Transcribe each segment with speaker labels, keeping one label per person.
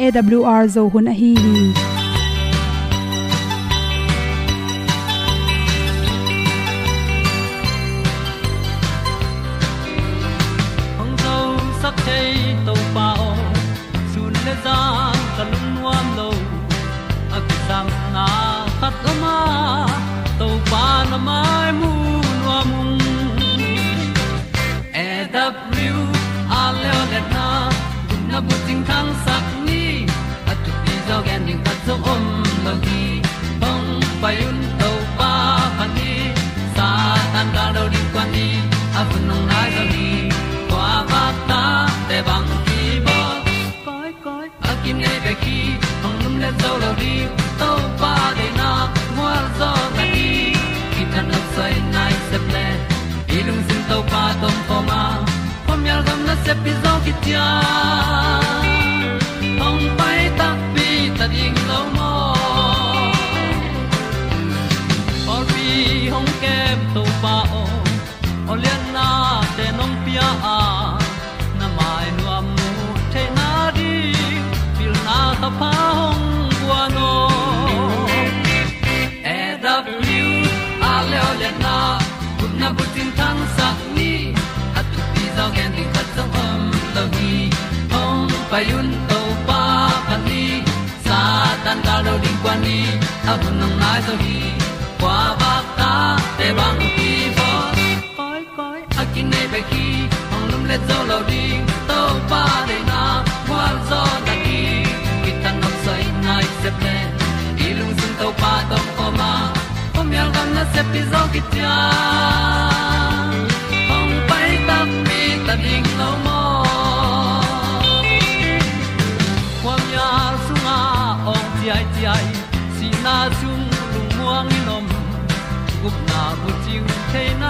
Speaker 1: awr zo hun a hi hi.
Speaker 2: Yal gam na se ki bu nang đi qua gi kwa ba ta te bang ki bo koi koi a kin nei be ki ong lum le zo lo di to pa de na kwa zo na ki ki ta nok sai nai se ple i lung sun to pa tom ko ma. Pom yal gam na se pi zo ki came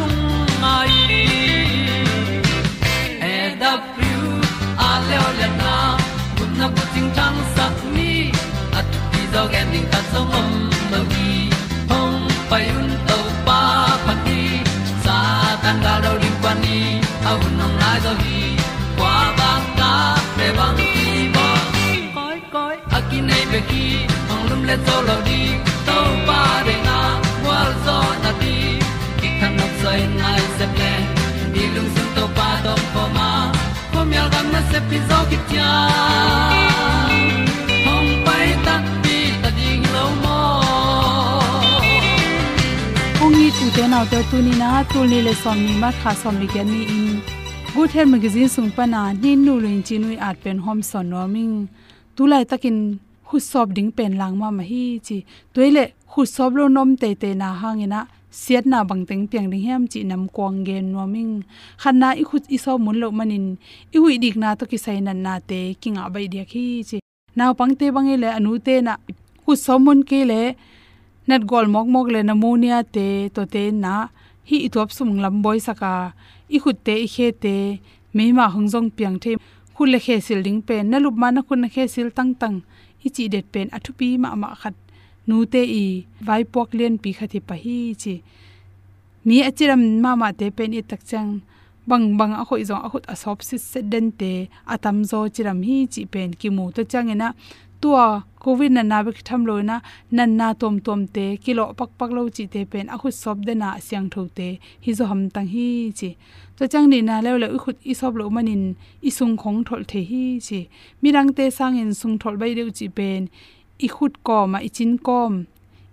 Speaker 2: ti zo ta song mơ lo gi hong pai un to pa pa ti sa tan ga do ri pa ni. Au nong lai do gi kwa ba ta pe bang ki bo. Koi koi a ki nei be ki ong lum le zo lo di to pa de na wa zo na ti. Ki kan nok sai nai se ple ni lung sun to pa do pa ma. Pom yal gam na se pi zo ki tia
Speaker 1: ong ni tu te na tu ni le som ni ma kha som ni gen ni in good health magazine sung pa na ni nu luin chi nui at pen hom son no ming tu lai takin hu sob ding pen lang ma ma hi chi toile hu sob lo nom te te na hangina siat na bang teng piang ding hem chi nam kwang gen no ming khan na i khut i so mun lo manin i hui dik na to ki sai nan na te kinga bai dia khi chi naw pang te bang le anu te na hu so mun ke le nat gol mok mok le pneumonia te, to te na, hi itop sum lam boy saka, i khut te i khe te, me ma hung jong piang the, khu le khe sil ding pen na lup ma na khun khe sil tang tang, i chi det pen athu pi ma ma khat, nu te i vai pok len pi khati pa hi chi. Mi achiram ma ma te pen i tak chang, bang bang a khoi zong a khut a sop si se den te atam zo chiram hi chi pen ki mu to changena tua covid na na be tham lo na nan na tom tom te kilo pak pak lo chi te pen a khut sop de na siang tho te hi zo ham tang hi chi to chang ni na le le u khut i sop lo manin i sung khong thol the hi chi mirang te sang in sung thol bai deu chi pen i khut ko ma i chin kom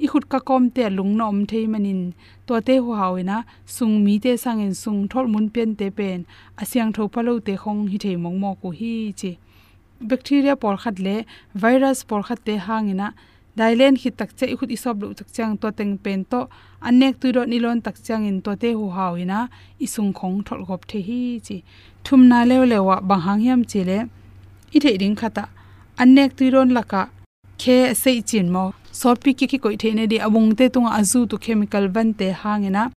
Speaker 1: i khut ka kom te lung nom thei manin to te hu hawina sung mi te sangin sung thol mun pen te pen asyang tho palo te khong hi thei mong mo ko hi chi bacteria por khat le virus por khat te hangina, dailen hi tak che khut isop lu tak chang to teng pen to, anek tu ro nilon tak chang in to te hu hawina, isung khong thol gop the hi chi. Thum na lew lewa bang hang hiam chi le i the ding khata, anek tu ron laka, khe se chin mo. So pi ki ki koi the ne di abung te tunga azu tu chemical ban te hangena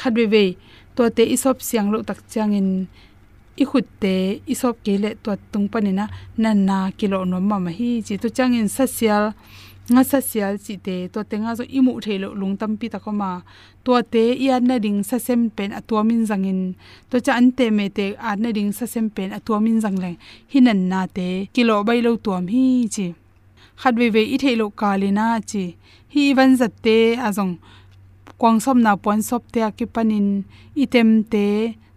Speaker 1: khatbe ve to te isop siang lo tak chang in i khut te i sop ke le to tung panina na na na kilo no ma ma hi chi to chang in social nga social chi te to te nga zo i mu the lo lung tam pi ta ko ma to te i an na ding sa sem pen a to min zangin to cha an te me te a na ding sa sem pen a to min zang le hi nan na te kilo bai lo tuam hi chi khat ve ve i the lo ka le na chi hi van zat te azong kwang som na pon sop te a ki panin item te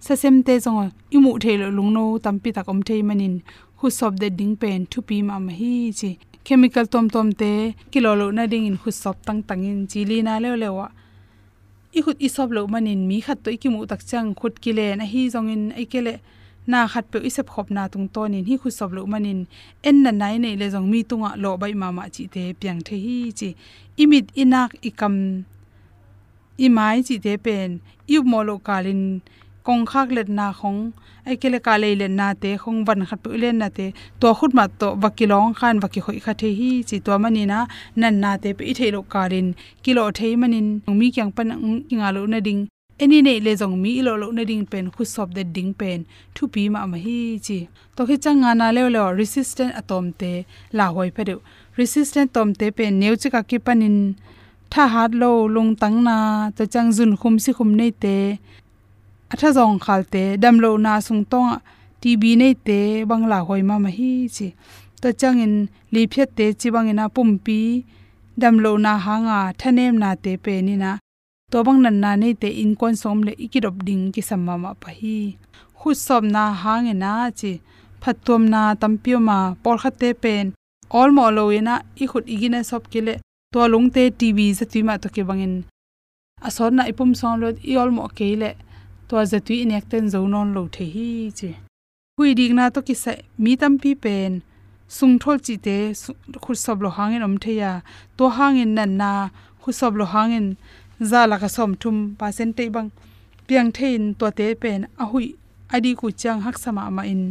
Speaker 1: sa sem te zong imu thelo lung no tam pi ta kom thei manin hu sop de ding pen thu pi ma ma hi chi chemical tom tom te kilolo na ding in khu sop tang tang in chili na le lewa i khut i sop lo manin mi khat to ikimu tak chang khut kile na hi zong in ai kele na khat pe isep khop na tung ton in hi khut sop lo manin en na nai nei le zong mi tunga lo bai ma ma chi te piang the hi chi imit inak ikam i mai chi te pen i mo lo kalin kong khak let na khong, ai kele ka le le na te, khong van khat pu le na te. To khut ma to wakilong khan waki khoi kha the hi chi to mani na, nan na te pe i thelo karin kilo thei manin mi kyang pan inga lo na ding. Eni nei le jong mi lo lo na ding pen khu sop de ding pen. Thu pi ma ma hi chi. To khi chang na le le resistant atom te, la hoi pe de resistant tom te pen neu chi ka ki panin. Tha hat lo lung tang na, to chang jun khum si khum nei te atha zong khalte damlo na sung tong tb nei te, bangla hoi ma ma hi chi. To changin li phet te chi bangina pumpi, damlo na hanga, thanem na te pe ni na. To bang nan na nei te, in kon som le ikirop ding ki samma ma pa hi khut som na hange na chi. Phatom na tampio ma por khate pen. All mo lo ina, i khut igina sop kile to lung te tv za tuima to ke bangin. Asor na ipum song lo, i all mo ke le to za tu in ek ten zo non lo the hi chi. Hui dik na to ki sa mi tam pi pen, sung thol chi te khu sob lo hangin om the ya. To hangin nan na khu sob lo hangin za la ka som thum, pa sen te bang. Piang thein to te pen, a hui adi ku chang hak sama ma in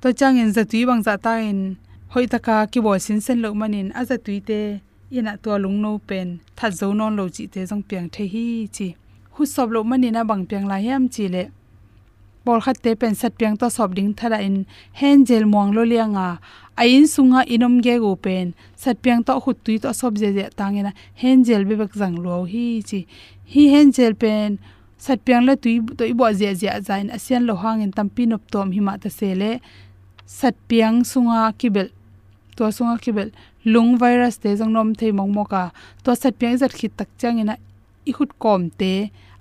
Speaker 1: to chang in za tu bang za ta in hoi taka ki bo sin sen lo manin a za tu te ina to lung no pen that zo non lo chi te jong piang the hi chi hu sob lo mani na bang piang la yam chi le bol khat te pen sat piang to sob ding thara in hen jel muang lo lianga. Ain sunga inom ge go pen, sat piang to khut tui to sob je je tangena, hen jel be bak jang lo hi chi. Hi hen jel pen, sat piang la tui to i bo je je zain, asian lo hang in tampi nop tom hi ma ta se le sat piang sunga kibel to sunga kibel, lung virus te jang nom thei mong moka. To sat piang zat khit tak changena i khut kom te,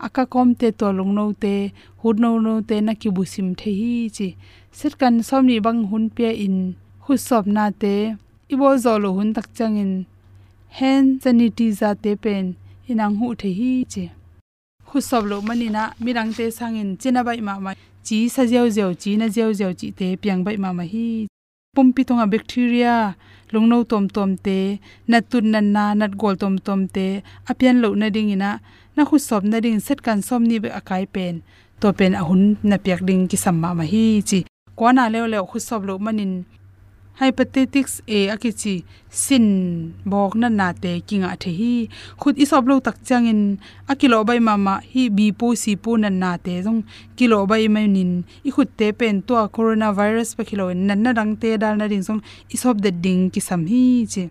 Speaker 1: aka kom te to long no te hu no no te na ki bu sim the hi chi. Set kan som ni bang hun pe in hu sop na te i bo zo lo hun tak chang in. Hen sanity za te pen, inang hu the hi chi. Hu sop lo mani na, mirang te sang in china bai ma ma, chi sa jeu jeu chi na jeu jeu chi te piang bai ma ma hi. Pum pi tonga bacteria lungno tom tom te na tun na na, nat gol tom tom te apian lo na ding ina, na khu sop na ding set kan som ni be akai pen. To pen ahun na piak ding ki samma ma hi chi. Kwana le le khu sop lo manin hepatitis a akichi sin bok na na te kinga the hi. Khut isop lo tak changin akilo bai mama hi bi pu si pu na na te jong kilo bai mai nin, i khut te pen to coronavirus pa kilo nan na dang te dal na ring song isop de ding ki sam hi che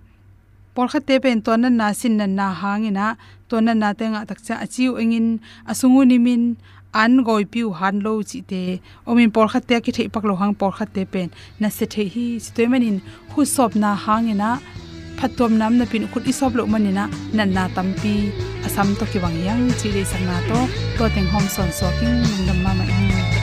Speaker 1: por kha te pen to na na sin na na hangina to na na te nga tak cha achiu engin asungu nimin an goi piu han lo chi te, omin por khat te ki thei pak lo hang por khat te pen. Na se the hi chi te manin, hu sop na hangina phatom nam na pin khut isop lo manina nan na tampi asam to ki wang yang, chi le sang na to to teng hom son so king nam dam ma ma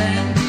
Speaker 3: stand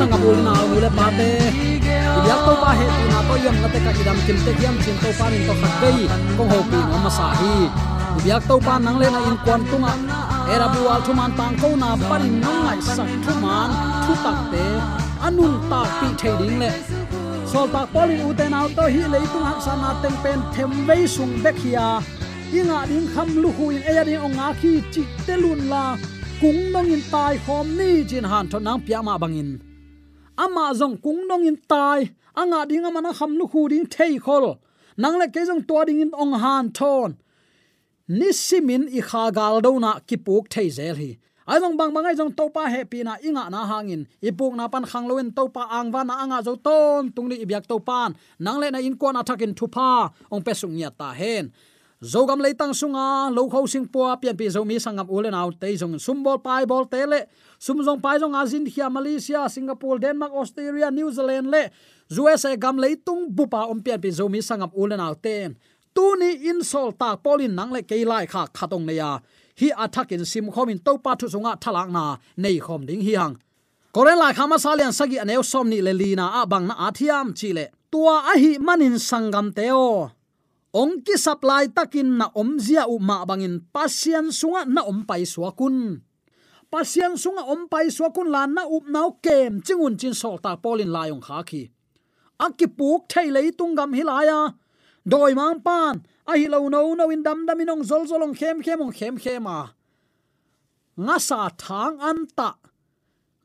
Speaker 3: sang sanga na u le pa te ya to pa he tu na to yam na te ka idam kim te yam chin to pa nin to khat dei kong ho pi no ma sa hi ya to pa nang le na in kwan tunga era bu al thu man tang ko na pan nong ngai sak thu man thu tak te anun ta pi thei ding le sol tak poli u te naw to hi le leitung hak sa na teng pen them vei sung bek hia inga ding kham lu hu in eya ding ong a khi chi te lun la kung nong in tai khom ni jin han thon nang pya ma bangin ama zong kung nong in tai, anga ding ama na kham lu khu ding thei khol. Nang le ke jong to ding in ong han thon. Ni simin i kha gal do na ki puk thei zel hi. Ai jong bang bang ai jong to pa happy na inga na hangin ipuk na pan khang loin to pa ang wa na anga zo ton tung ni ibyak to pan. Nang le na in kon na thakin thu pa ong pe sung nya ta hen. Zogam leitang sunga, lo kho sing po pian pi zo mi sangam ulen out te jong sumbol, pai bol tele sumjong paizong azin khia malaysia, singapore, denmark, australia, new zealand le usa e gam leitung bupa om pian pi zomi sangam ulen out ten. Tuni insol ta polin nang le keilai kha khatong neya. Hi attack in sim khomin to pa thu sunga thalak na nei khom ding hi hang. Koren lai khama salian sagi aneu som ni le lina a bang na athiam chile tua a hi manin sangam teo ong ki supply takin na omzia u ma bangin pasian sunga na om pai suakun pasian sunga om pai kun lan na up nau kem chingun chin sol ta polin layong kha khi. Akki puk thei lei tungam hilaya doi mang pan, a hi lo no no in dam dam inong zol zolong khem khem ong khem khem a. Nga sa thang an ta.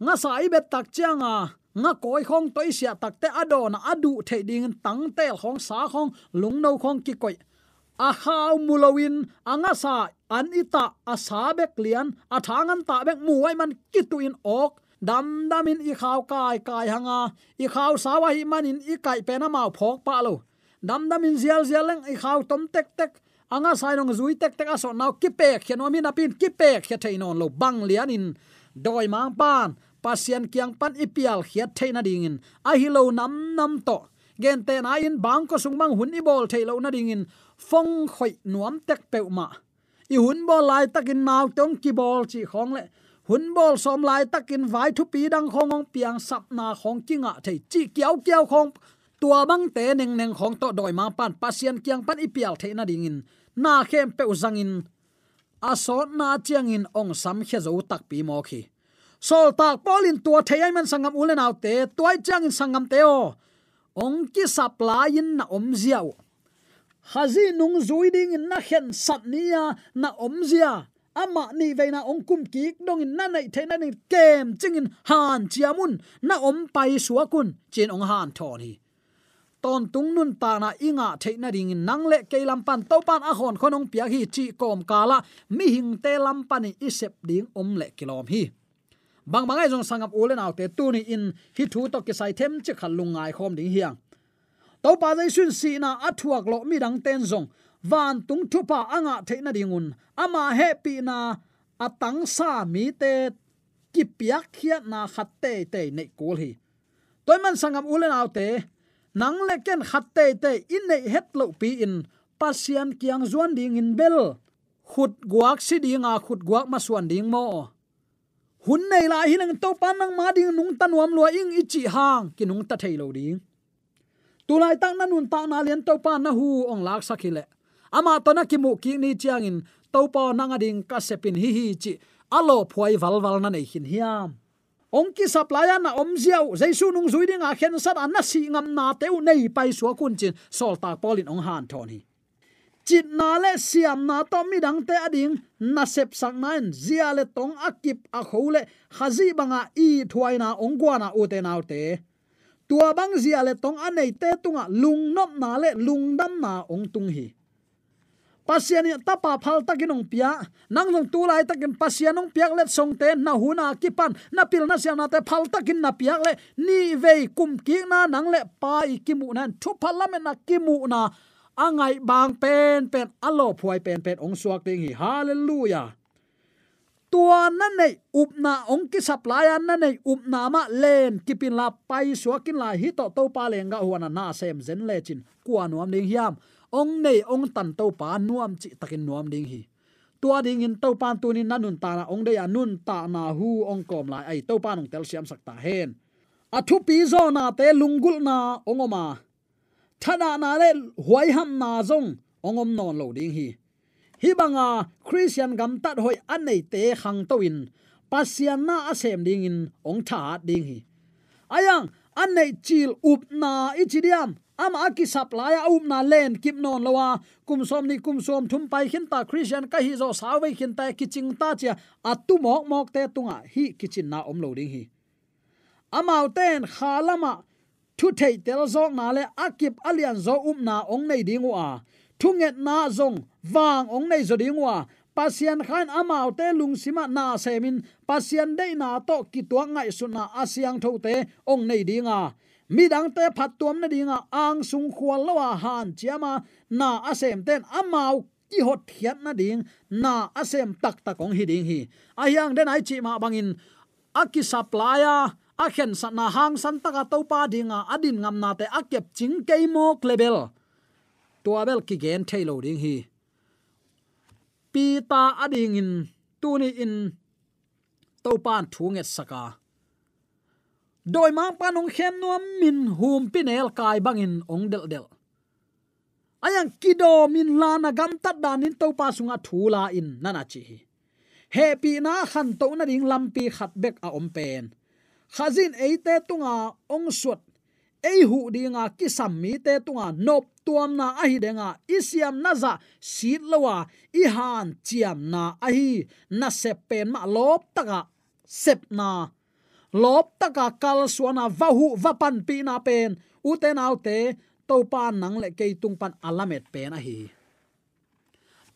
Speaker 3: Nga sa i bet tak changa nga koi khong toi sia takte adon adu thei ding tang tel khong sa khong, lung no khong ki koi. A haw mulawin anga sa an ita a sa bek lian, a thangan ta bek muai man kituin ok. Dam damin i khaw kai kai hanga, i khaw sawa hi manin i kai pena mau phok pa lo. Dam damin zial zial leng i khaw tom tek tek, anga sai nong zui tek tek aso naw ki pek khian mi na pin ki pek khia thein on lo bang lianin doi mang pan, pasien kiang pan ipial khiat theina dingin a hi lo nam nam to. Gen te na in bang ko sung mang hun i bol thei lo na dingin phong khoi nuam tek pe ma i hun bol lai takin nau tong ki bol chi khong le hun bol som lai takin vai thu pi dang khong ong piang sap na khong kinga thei chi kiao kiao khong tua bang te neng neng khong to doi ma pan pasian kiang pan ipial theina dingin na khem pe uzangin aso à na chiang in ong sam khe zo tak pi mo khi sol tak polin tua thei man sangam ulen autte tuai chang in sangam o. Ong ki supply in na om ziau hazi nung zui ding na khen sat nia à, na om zia ama ni veina ong kum ki dong in na nei theina ni kem ching in han chiamun na om pai suakun chin ong han thon hi ton tung nun ta na inga theina ding in nang le ke lam pan to pan a hon khonong pia hi chi kom kala mi hing te lam pan isep ding om le kilom hi bang bangai jong sangam ulen autte tu ni in hi thu to ki sai them che khal lungai khom ding hiang to pa dai sun si na athuak lo mi dang ten zong van tung thu pa anga theina dingun ama happy na atang sa mi te ki piak khia na khat te te nei kul hi toy man sangam ulen autte nang le ken khat te te in nei het lo pi in. Pasian kiang zuan ding in bel. Khut guak si dinga khut guak ma suan ding mo hun nei la hi nang to pan nang ma ding nung tan wam lo ing ichi hang ki nung ta thailo ding tulai tak na nun ta na lian to pan na hu ong lak sakile ama to na ki mu ki ni chiang in to pa nang ading ka sepin hi hi chi. Alo phoi val val na nei hin hiam. Ong ki supply na om ziau, jaisu nung zui ding a khen sat an na si ngam na teu nei pai su kun chin, sol tak polin ong han thoni chit na le siam na to mi dang te ading na sep sang nain zia le tong akip a khole khazi banga i thuaina ong gwana u te nau te tua bang zia le tong anei te tunga lung nop na le lung dam na ong tung hi. Pasian tapa phal takin ong pia, nang nong tu lai takin pasian ong piak let song te, na huna kipan na pil na siam na te phal takin na piak le, ni ve kum ki na nang le pa i kimu nan, thu phalamen na kimu na, angai bang pen pen, alo phuai pen pen ong suak ding hi. Hallelujah! Tua na nei upna ong ki supply an na nei upna ma len kipin la pai suakin la hi to to pa lenga huana na sem zen le chin. Kwa nuam ding hiam. Ong nei ong tan to pa nuam chi takin nuam ding hi tua ding in to pan tu ni nanun ta na ong de anun à, ta na hu ong kom lai ai to pan ong tel siam sak ta hen athu à, pi zo na te lungul na ongoma à. thana na le huai ham na zong ongom non lo ding hi hibanga, christian gam tat hoi anei te khang to in. Pasian na asem ding in ong tha ding hi. Ayang anei chil up na ichidiam ama aki supply a um na len kip non lowa kum som ni kum som thum pai khin ta christian ka hi zo sawai khin ta kiching ta cha atu mok mok te tunga hi kichin na om lo ding hi. Amau ten khalama thu thei tel zo na le akip alian zo um na ong nei ding wa thunget na zong wang ong nei zo ding wa pasian khan amau te lung sima na semin. Pasian dei na to ki tuang ngai suna asyang tho te ong nei dinga. Mi dang te phat tuam na dinga, ang sung khwal lawa han chiama. Na asem ten amau ki hot thiat na ding. Na asem tak tak ong hi ding hi. Ayang den ai chi ma bangin. Aki supplier a khen sa na hang san taka to pa dinga. Adin ngam na te akep ching ke mo level tua abel ki gen thailo ding hi. Pi ta ading in tu ni in to pan thunget saka. Doi mang panung khem nuam min hum pinel kai bangin ong del del. Ayang kido min lana gam tat danin to pa sunga thula in nana chi happy na khan to na ding lampi khat bek a om pen. Khazin eite tunga ong suat ei hu dinga kisam mi te tunga nop tuam na ahi denga isiam na za sit lowa i han chiam na ahi na se pen ma lop taka à. sep na. Lop taka à, kal suana vahu vapan pi na pen u te to pa nang le ke tung pan alamet pen ahi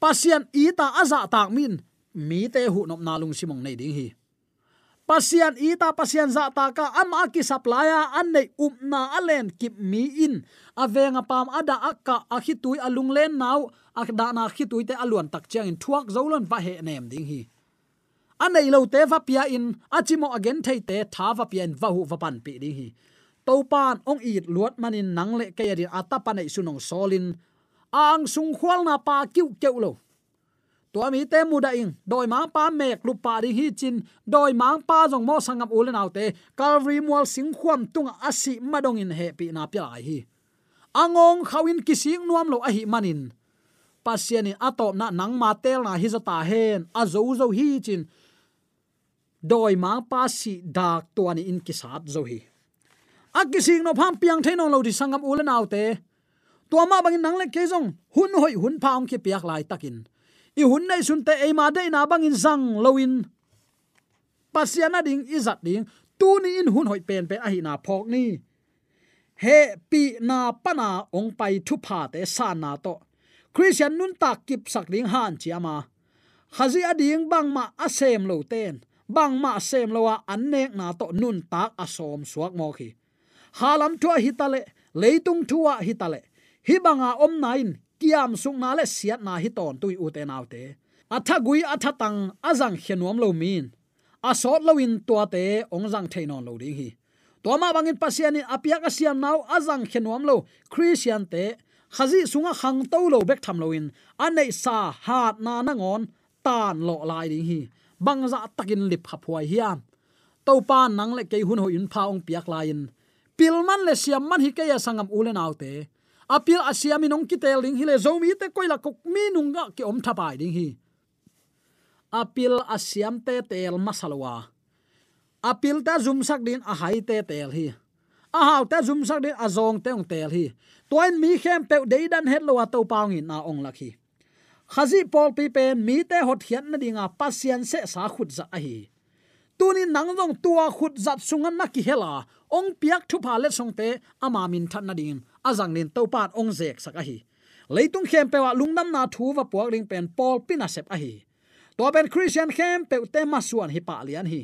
Speaker 3: pasien ita aza dạ tak min. Mi te hu nop na lung simong nei ding hi pasian ita pasian za ta ka, am aki saplaya an nei um upna alen kip mi in. Avenga pam ada akka akhitui alung len nau akda na khitui te aluan tak chang in thuak zolon va he nem ding hi. Anei lo te va pia in achimo again thei te tha va pia in va hu va pan pi ding hi. To pan ong it luat manin nang le ke ata atapa nei sunong solin. Ang sung khwal na pa kiu keu lo to mi te mu da ing doi ma pa mek lu pa ri hi chin. Doi ma pa jong mo sangam ulen autte calvary mual sing khuam tung asi madong in he pi na pya hi. Angong khawin kising nuam lo a hi manin pasiani atop na nang ma tel na hi za ta hen a zo zo hi chin. Doi ma pa si dak tuani in kisat zo hi. A kising no pham piang thein lo di sangam ulen autte tua ma bangin nang le ke jong hun hoi hun phang ke piak lai takin i hun nei sun te ei ma de na bang in zang loin pasiana ding izat ding. Tu ni in hun hoi pen pe a hi na phok ni. He pi na pana ong pai thu pha te sa na to. Christian nun tak kip sak ding han chi ama. Khazi ading bang ma asem lo ten. Bang ma sem lowa an nek na to nun tak asom suak mo khi. Halam thua hitale leitung thua hitale hi banga om nain kiam sung na le siat na hi ton tui u e te nau te. Atha gui atha tang azang khenuam lo min. A sot lo in tua te, ong jang thainon lo ding hi. To ma bangin pasian in apia ka siam nau azang khenuam lo christian te. Khazi sunga khang to lo bek tham lo in. Anei sa hat na na ngon tan lo lai ding hi. Bang za takin lip khaphuai hiam. To pa nang le ke hun ho in pha ong piak lain pilman le siam man hi ke ya sangam ulen autte apil asia mi nong kitel ding hile zomi te koila kok mi nung ga ki om thapai ding hi. Apil asiam te tel masalwa apil ta zum sak din a hai te tel hi. A haw ta zum sak din a zong te ong tel hi. Toin mi khem pe de dan het lo to paung in na ong lakhi khazi pol pi pen mi te hot hian na dinga pasian se sa khut za a hi tuni nang nangjong tua khut zat sungan na ki hela. Ong piak thu pha le song te ama min than na ding azang nin to pat ong zek sak a hi leitung khem pe wa lungnam na thu wa puak ling pen pol pina sep a hi to ben christian khem pe te ma suan hi pa lian hi.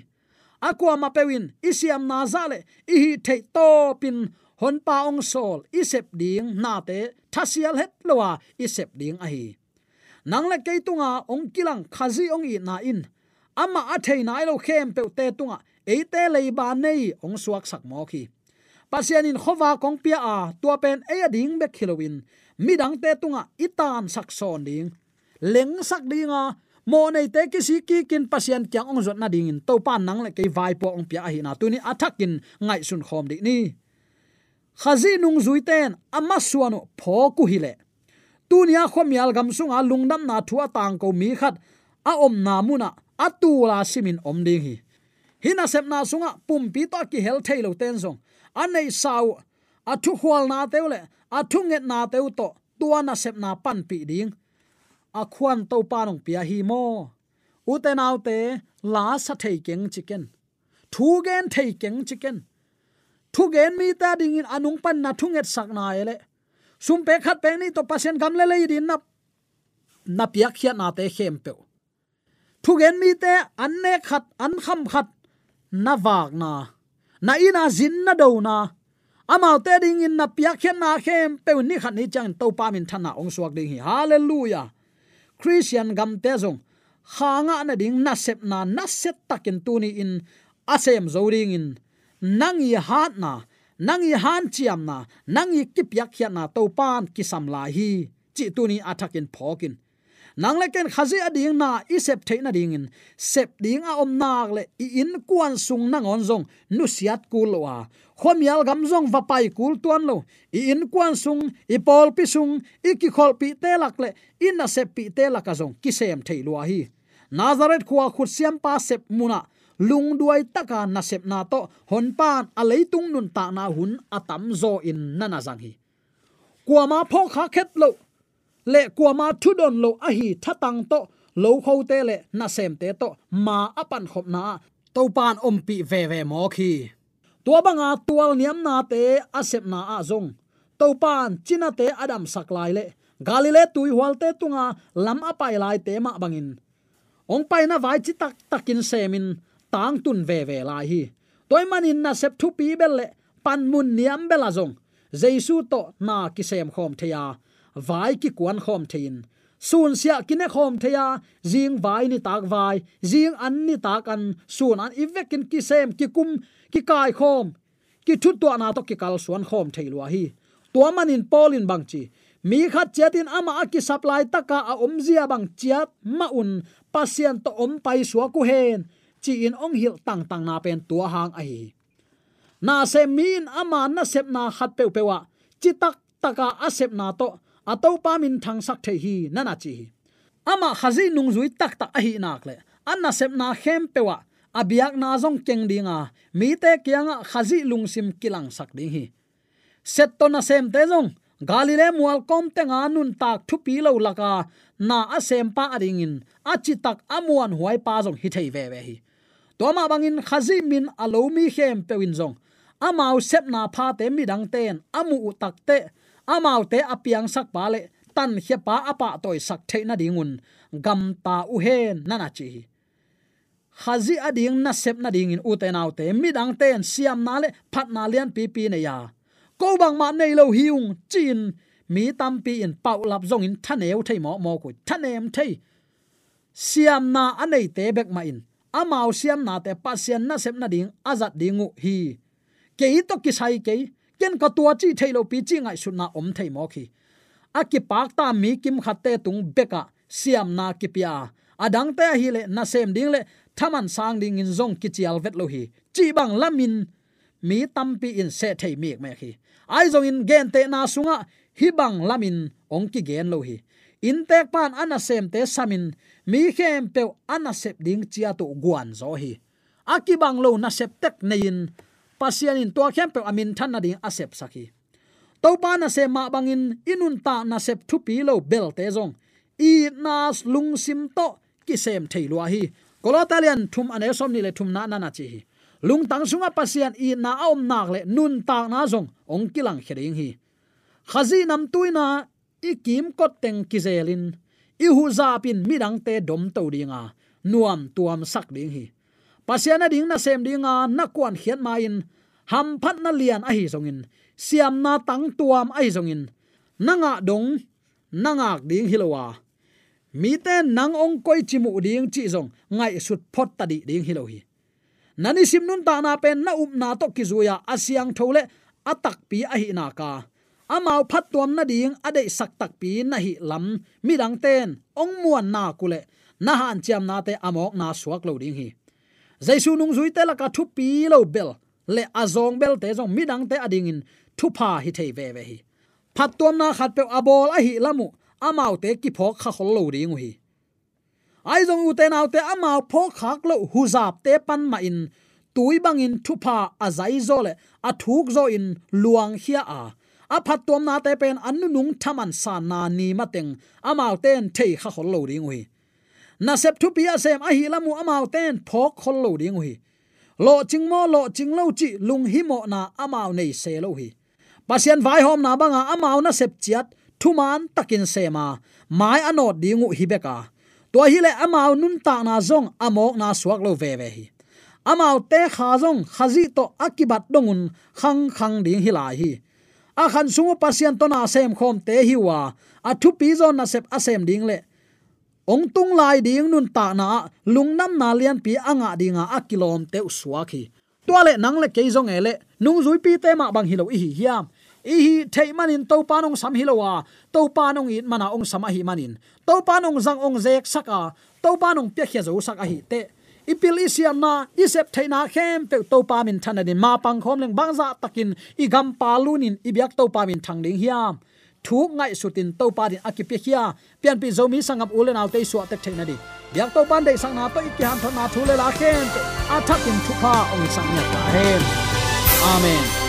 Speaker 3: Akwa ma pewin isiam na zale i hi thei to pin hon pa ong sol isep ding na te thasial het lowa isep ding a hi nang le keitunga ong kilang khazi ong i na in. Ama a thei nai lo khem pe te tunga eite lei ba nei ong suak sak mo khi pasian in khowa kong pia a, tua pen e ding be khilowin. Midang te tunga itan sakson ding. Leng sak dinga mo nei te ki si ki kin pasian kyang ong zot na ding in. To pan nang le ke vai po ong pia hi na. Tu ni athakin ngai sun khom di ni. Khazi nung zui ten ama suano pho ku hi le. Tu nia khomial gam sunga lungnam na thua tang ko mi khat. A om na muna atu la simin om ding hi. Hina sep na sunga pum pi to ki hel thailo ten zong anei sau. Athu khwal na teule athu nget na teu to. Tua na sep na pan pi ding. A khuan to pa nong pia hi mo. U te nau te, la sa thei keng chicken. Thu gen thei keng chicken. Thu gen mi ta ding in anung pan na thu nget sak na ele sum pe khat pe ni to pasien gam le le din na na pia khia na te khem pe thu gen mi te, an ne khat, an kham khat. Na wak na na ina zin na do na. Amao te ding in na piak khen na khem, pe ni khat ni chang to pa min thana ong suak ding hi. Hallelujah. Christian gam te zong khanga na ding na sep na na set takin tu ni in, asem zo ding in. Nang i hat na, nang i han chiam na, nang i kipyak khiat na to pan ki sam la hi. Chi tu ni athakin phokin nang le ken khazi ading na i sep the na ding in sep ding a om nak le i in kwan sung nang on zong nu siat kul wa khomial gam zong va pai kul tuan lo i in kwan sung i pol pi sung i ki khol pi te lak le in na sep pi te lak zong ki sem thei lo hi nazaret khuwa khut siam pa sep muna lung duai taka na sep na to hon pan a leitung nun ta na hun atam zo in nana zang hi kwa ma pho kha khet lo le kwa ma thu don lo a hi thatang to lo kho te le na sem te to ma apan khop na to pan om pi ve ve mo khi tua banga tual niam na te asep na a zong to pan china te adam sak lai le galile tui hwal te tunga lam apai lai te ma bangin ong pai na vai chi tak takin semin tang tun ve ve lai hi. Toy manin na sep thu pi bel le pan mun niam bela zong jesu to na ki sem khom theya vai ki kwan khom thein sun sia kine khom theya jing vai ni tak vai jing an ni tak an, sun an ivekin ki sem, ki kum, ki kai khom. Ki thu to na to ki kal suan khom theilwa hi. To manin polin bangchi mi khat chatin ama aki supply taka a omzia bang chiat ma un, pasien to om pai suwa ku hen. Chi in ong hil tang tang na pen tua hang ai na se min ama na sep na khat pe pewa. Chi tak taka asep na to ato pa min thang sak the hi, nana chi ama khazi nung zui tak tak a hi nak le. Anna sep na khem pewa abiak na zong keng dinga mi te kyanga khazi lung sim kilang sak ding hi. Set to na sem te zong. Galile mual kom te nga nun tak thu pi lo laka. Na a sem pa ading in. A chi tak amuan huai pa zong hi thei ve ve hi. To ma bangin khazi min alo mi khem pewin zong. Amau sep na pha te mi dang ten. Amu utak te amau te apiang sak pa le, tan hia pa apa toy sak the na dingun. Gam ta u hen nana chi. Khazi ading na sep na ding in u te nau te. Mi ten siam na le, phat na lian pi pi ne ya. Ko bang ma nei lo hiung, chin. Mi tam pi in pau lap zong in thaneu thei mo mo ku thanem thei. Siam na anei te bek ma in. Amau siam na te pasien na sep na ding azat dingu hi. Ke to ki sai ke ken ka tua chi thailo pi chi ngai su na om thei mo khi aki pak ta mi kim khatte tung beka siam na ki pia adang te hi le na sem ding le thaman sang ding in zong ki chial vet lo hi chi bang lamin mi tampi in se thei mi me khi ai zong in gen te na sunga hi bang lamin ong ki gen lo hi in tek pan ana sem te samin mi khem pe ana sep ding chia to guan zo hi aki bang lo na sep tek nein pasian in tua khem pe amin than na ding asep saki to pa na se ma bangin inun ta na sep thu pi lo bel te zong. I nas lung sim to ki sem thei lo hi kolotalian thum ane som ni le thum na na na chi hi. Lung tang sunga pasian i na om nak le nun ta na zong ong kilang khering hi. Khazi nam tuina i kim kot teng kizelin i hu za pin midang te dom to dinga. Nuam tuam sak ding hi pasiana ding na sem dinga na kwan khian ma in. Ham phat na lian a hi zongin siam na tang tuam ai zongin nanga dong nanga ding hilowa mi te nang ong koi chimu ding chi zong, ngai sut phot ta di ding hilo hi. Nani sim nun ta na pen na up na to ki zuya asiang thole atak pi a hi na ka. Amao phat tuam na ding ade sak tak pi na hi lam. Mi dang ten, ong muan na kule na han chiam na te amok na suak lo ding hi jaisu nung zui te la ka thu pi lo bel. Le azong bel te jong midang te ading in. Thu pa hi thei ve ve hi. Phat tuam na khat pe abol a hi lamu. Amau te ki phok kha khol lo ring hi. Ai jong u te nau te amau phok khak lo hu zap te pan ma in. Tui pha a azai zo le a thuk zo in luang hia a. A phat tom na te pen an nung thaman sa na ni mateng amau ten thei kha khol lo ring hi na sep thu pia sem a hi lamu amau ten phok khol lo ding hi. Lo ching mo, lo ching lo chi lung hi mo na amau nei se lo hi. Pasien vai hom na banga amau na sep chiat thuman takin sema mai anot dingu hi beka to hi le amau nun ta na zong amok na suak lo ve ve hi. Amau te kha zong khazi to akibat dongun khang khang ding hi lai hi. A khan sungu pasien to na sem khom te hi wa. A thu pi zon na sep asem ding le ong tung lai ding nun ta na lungnam na lian pi anga dinga a kilom te uswa khi. To nang le keizong ele nung zui pi te ma bang hilo hi hiam. I hi thei manin to panong sam hilowa to panong in mana ong sama hi manin. To panong zang ong zek saka to panong pe khia zo saka hi te. Ipil isiam na isep thaina khem pe to pa min thana din. Ma pang khom leng bangza takin, i gam palunin ibyak to pa min thang ding hiam thu ngai sutin to pa din akipe khia pian pi zomi sangap ulen autte su atek thaina di byak to pan dei sang na to ikki han mà thu le la khen a thakin thu pa ong sang nya ta hen amen.